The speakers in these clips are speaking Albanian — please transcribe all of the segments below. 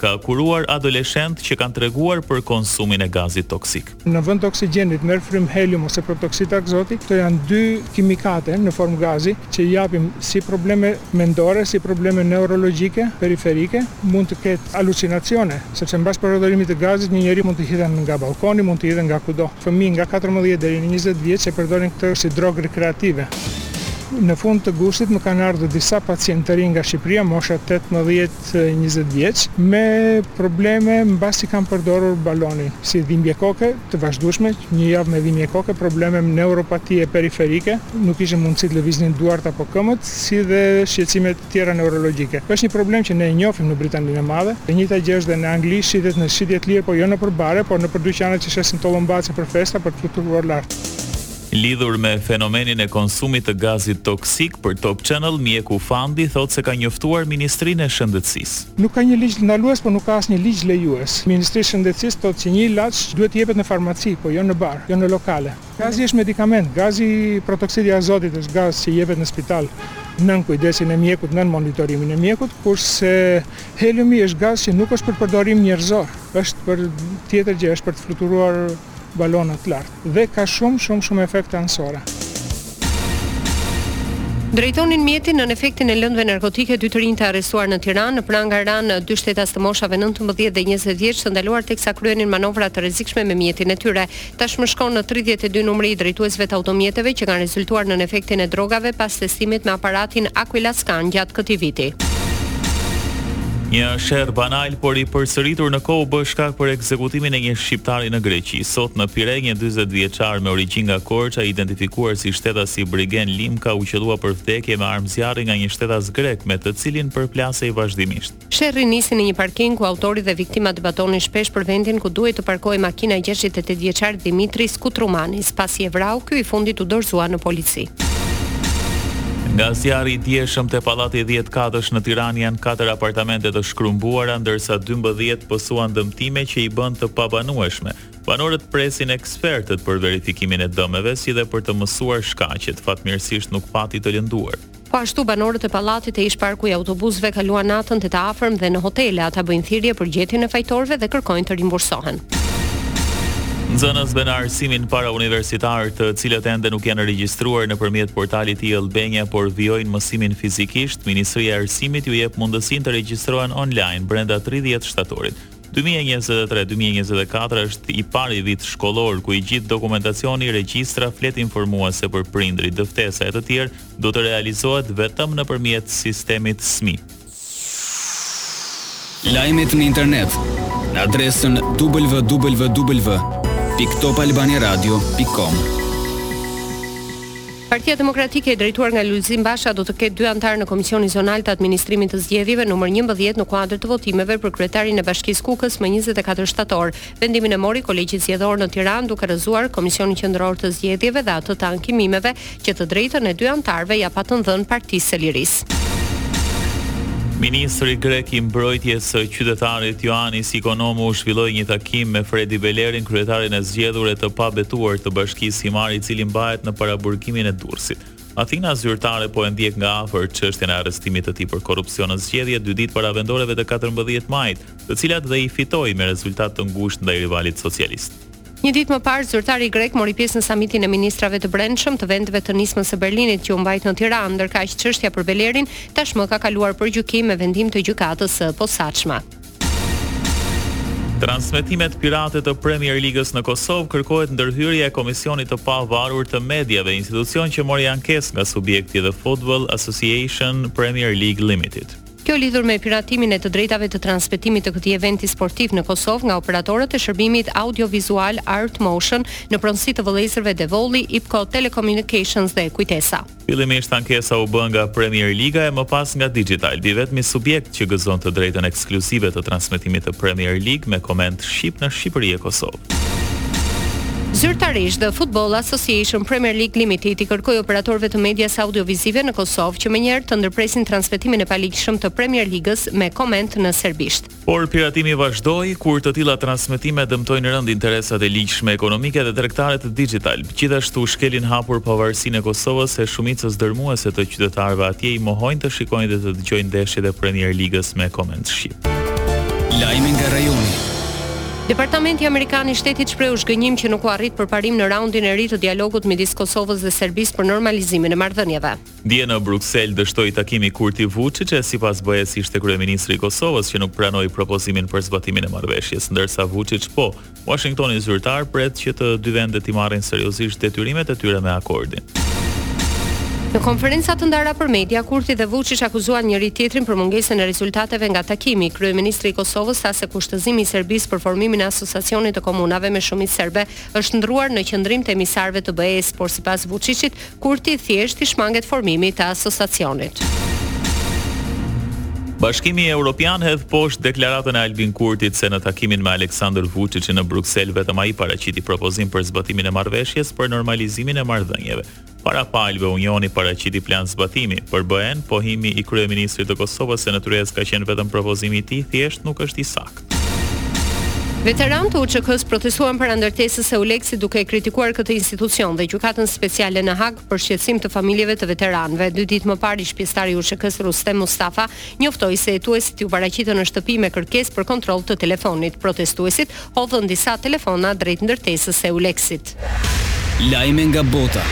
ka kuruar adoleshentë që kanë treguar për konsumin e gazit toksik. Në vend të oksigjenit merr frymë helium ose protoksid azoti, këto janë dy kimikate në formë gazi që japin si probleme mendore, si probleme neurologjike, periferike, mund të ketë halucinacione, sepse mbas përdorimit të gazit një njeri mund të hidhen nga ballkoni, mund të hidhen nga kudo. Fëmijë nga katërmbëdhjetë deri në njëzet vjeç e përdorin këtë si drogë rekreative. Në fund të gushtit më kanë ardhur disa pacientë të rinj nga Shqipëria, mosha tetëmbëdhjetë, njëzet vjeç, me probleme mbasi kanë përdorur balonin, si dhimbje koke të vazhdueshme, një javë me dhimbje koke, probleme me neuropatie periferike, nuk kishin mundësi të lëviznin duart apo këmbët, si dhe shqetësime të tjera neurologjike. Është një problem që ne e njohim në Britaninë e Madhe. E njëjta gjë është dhe në Angli, shitet në shitje të lirë, por jo nëpër bare, por nëpër dyqanet që shesin tollumbace për festa për të fluturuar lart. Lidhur me fenomenin e konsumit të gazit toksik, për Top Channel, mjeku Fandi thotë se ka njoftuar Ministrinë e Shëndetësisë. Nuk ka një ligj ndalues, por nuk ka asnjë ligj lejues. Ministria e Shëndetësisë thotë që një ilaç duhet të jepet në farmaci, por jo në bar, jo në lokale. Gazi është medikament. Gazi protoksid i azotit është gaz që jepet në spital nën kujdesin e mjekut, nën monitorimin e mjekut, kurse heliumi është gaz që nuk është për përdorim njerëzor, është për tjetër gjë, është për të fluturuar. balonat lart dhe ka shumë shumë shumë efekte anësore. Drejtonin mjetin nën efektin e lëndëve narkotike dy të rinj të arrestuar në Tiranë, në pranga ranë dy shtetas të moshave nëntëmbëdhjetë dhe njëzet vjeç të ndaluar teksa kryenin manovra të rrezikshme me mjetin e tyre. Tashmë shkon në tridhjetë e dy numri i drejtuesve të automjeteve që kanë rezultuar nën efektin e drogave pas testimit me aparatin Aquila Scan gjatë këtij viti. Një sherr banal, por i përsëritur në kohë u bë shkak për ekzekutimin e një shqiptari në Greqi. Sot në Pire, një dyzet vjeçar me origjinë nga Korça, i identifikuar si shtetasi Brigen Limka u qëllua për vdekje me armë zjarri nga një shtetas grek me të cilin përplasej vazhdimisht. Sherri nisi në një parking ku autori dhe viktima debatonin shpesh për vendin ku duhej të parkohej makina e gjashtëdhjetë e tetë vjeçarit Dhimitris Kutrumanis. Pasi e vrau, ky i fundit u dorëzua në polici. Bajraci. Nga zjarri i djeshëm te pallati dhjetë katësh në Tiranë janë katër apartamente të shkrumbuara, ndërsa dymbëdhjetë pësuan dëmtime që i bënë të pabanueshme. Banorët presin ekspertët për verifikimin e dëmeve, si dhe për të mësuar shkaqet. Fatmirësisht nuk pati të lënduar. Po ashtu, banorët e pallatit te ish-parku i autobusëve kaluan natën te të afërm dhe në hotele, ata bëjnë thirrje për gjetjen e fajtorëve dhe kërkojnë të rimbursohen. Nxënësve në arsimin parauniversitar, të cilët ende nuk janë regjistruar nëpërmjet portalit e-Albania, por vijojnë mësimin fizikisht, Ministria e Arsimit iu jep mundësinë të regjistrohen online brenda tridhjetë shtatorit. Dy mijë e njëzet e tre, dy mijë e njëzet e katër është i pari vit shkollor ku i gjithë dokumentacioni, regjistra, fletë informuese për prindërit, dëftesa e të tjerë, do të realizohet vetëm nëpërmjet sistemit SMIAL. Lajmet në internet në adresën www.topalbaniaradio.com. Partia Demokratike e drejtuar nga Lulzim Basha do të ketë dy anëtarë në Komisionin Zonal të Administrimit të Zgjedhjeve numër 11 në kuadër të votimeve për kryetarin e Bashkisë Kukës më 24 shtator. Vendimin e mori Kolegji Zgjedhor në Tiranë duke rrëzuar Komisionin Qendror të Zgjedhjeve dhe atë të Ankimimeve Që të drejtën e dy anëtarëve ia patën dhënë Partisë së Lirisë. Ministri grek i Mbrojtjes së Qytetarit Ioannis Ikonomou zhvilloi një takim me Fredi Belerin, kryetarin e zgjedhur e të pabetuar të bashkisë Himarë, i cili mbahet në paraburgimin e Durrësit. Athina zyrtare po e ndjek nga afër çështjen e arrestimit të tij për korrupsion në zgjedhje dy ditë para vendoreve të katërmbëdhjetë majit, të cilat dhe i fitoi me rezultat të ngushtë ndaj rivalit socialist. Një ditë më parë, zyrtari grek mori pjesë në samitin e ministrave të brendshëm të vendeve të Nismës së Berlinit që u mbajt në Tiranë, ndërkaq çështja për Belerin tashmë ka kaluar për gjykim me vendim të gjykatës së posaçme. Transmetimet pirate të Premier Ligës në Kosovë kërkohet ndërhyrja e Komisionit të Pavarur të Mediave, institucion që mori ankesë nga subjekti The Football Association Premier League Limited. Kjo lidhur me piratimin e të drejtave të transmetimit të këtij eventi sportiv në Kosovë nga operatorët e shërbimit audiovizual Art Motion në pronësi të vëllezërve Devolli, Ipko Telecommunications dhe Kujtesa. Fillimisht ankesa u bë nga Premier Liga e më pas nga Digitalb, i vetmi subjekt që gëzon të drejtën ekskluzive të transmetimit të Premier League me koment shqip në Shqipëri e Kosovë. Zyrtarisht, The Football Association Premier League Limited i kërkoi operatorëve të medias audiovizive në Kosovë që menjëherë të ndërpresin transmetimin e paligjshëm të Premier Ligës me koment në serbisht. Por piratimi vazhdoi, kur të tilla transmetime dëmtojnë rëndë interesat e ligjshme ekonomike dhe tregtare të Digitalb. Gjithashtu shkelin hapur pavarësinë e Kosovës e shumicës dërmuese të qytetarëve atje i mohojnë të shikojnë dhe të dëgjojnë ndeshjet e Premier Ligës me koment shqip. Lajme nga rajoni. Departamenti amerikan i Shtetit shprehu zhgënjim që nuk u arrit përparim në raundin e ri të dialogut midis Kosovës dhe Serbisë për normalizimin e marrëdhënieve. Dje në Bruksel dështoi takimi Kurti Vuçiç e sipas BE-së ishte kryeministri i Kosovës që nuk pranoi propozimin për zbatimin e marrëveshjes, ndërsa Vuçiç po. Uashingtoni zyrtar pret që të dy vendet t'i marrin seriozisht detyrimet e tyre me akordin. Në konferenca të ndara për media, Kurti dhe Vuçiç akuzuan njëri-tjetrin për mungesën e rezultateve nga takimi. Kryeministri i Kosovës tha se kushtëzimi i Serbisë për formimin e Asociacionit të Komunave me shumicë serbe është shndërruar në qëndrim të emisarëve të BE-së, por sipas Vuçiçit, Kurti thjesht i shmanget formimit të Asociacionit. Bashkimi Europian hedh poshtë deklaratën e Albin Kurtit se në takimin me Aleksandër Vuçiçin në Bruksel vetëm ai paraqiti propozim për zbatimin e marrëveshjes për normalizimin e marrëdhënieve. Para palëve Unioni paraqiti plan zbatimi, për BE-në pohimi i kryeministrit të Kosovës se në tryezë ka qenë vetëm propozimi i tij thjesht nuk është i saktë. Veteranë të UÇK-së protestuan para ndërtesës së Eulexit duke e kritikuar këtë institucion dhe Gjykatën Speciale në Hagë Për shqetësim të familjeve të veteranëve, dy ditë më parë ish-pjesëtari i UÇK-së Rrustem Mustafa njoftoi se hetuesit iu paraqitën në shtëpi me kërkesë për kontroll të telefonit. Protestuesit hodhën disa telefona drejt ndërtesës së EULEX-it. Lajme nga bota.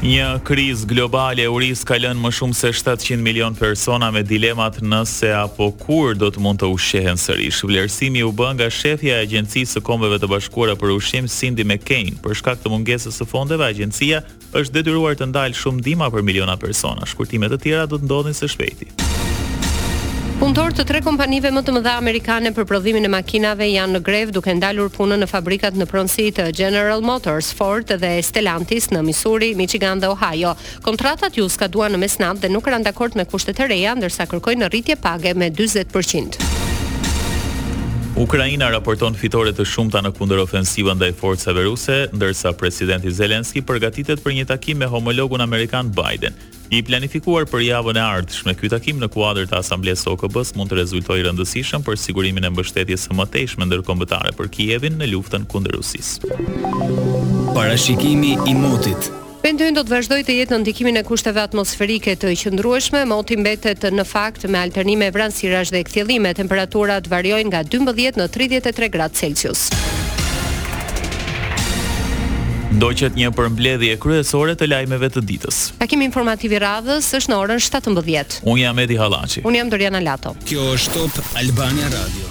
Një krizë globale e urisë ka lënë më shumë se shtatëqind milionë persona me dilemat nëse apo kur do të mund të ushqehen sërish. Vlerësimi u bë nga shefja e Agjencisë së Kombeve të Bashkuara për Ushqim, Cindy McCain, për shkak të mungesës së fondeve, agjencia është detyruar të ndalë shumë ndihma për miliona persona. Shkurtime të tjera do të ndodhin së shpejti. Punëtorë të tre kompanive më të mëdha amerikane për prodhimin e makinave janë në grevë duke ndalur punën në fabrikat në pronësi të General Motors, Ford dhe Stellantis në Missouri, Michigan dhe Ohio. Kontratat iu skaduan në mesnatë dhe nuk ranë dakord me kushtet e reja, ndërsa kërkojnë rritje page me dyzet për qind. Ukraina raporton fitore të shumta në kundërofensivën ndaj forcave ruse, ndërsa presidenti Zelensky përgatitet për një takim me homologun amerikan Biden. I planifikuar për javën e ardhshme, ky takim në kuadër të Asamblesë së OKB-së mund të rezultojë i rëndësishëm për sigurimin e mbështetjes së mëtejshme ndërkombëtare për Kievin në luftën kundër Rusisë. Parashikimi i motit. Vendi ynë do të vazhdojë të jetë nën ndikimin e kushteve atmosferike të qëndrueshme, moti mbetet në fakt me alternime vranësirash dhe kthjellime, temperaturat variojnë nga dymbëdhjetë në tridhjetë e tre gradë Celsius. Ndoqët një përmbledhjen kryesore të lajmeve të ditës. Takimi informativ i radhës është në orën 17. Unë jam Edi Hallaçi. Unë jam Doriana Lato. Kjo është Top Albania Radio.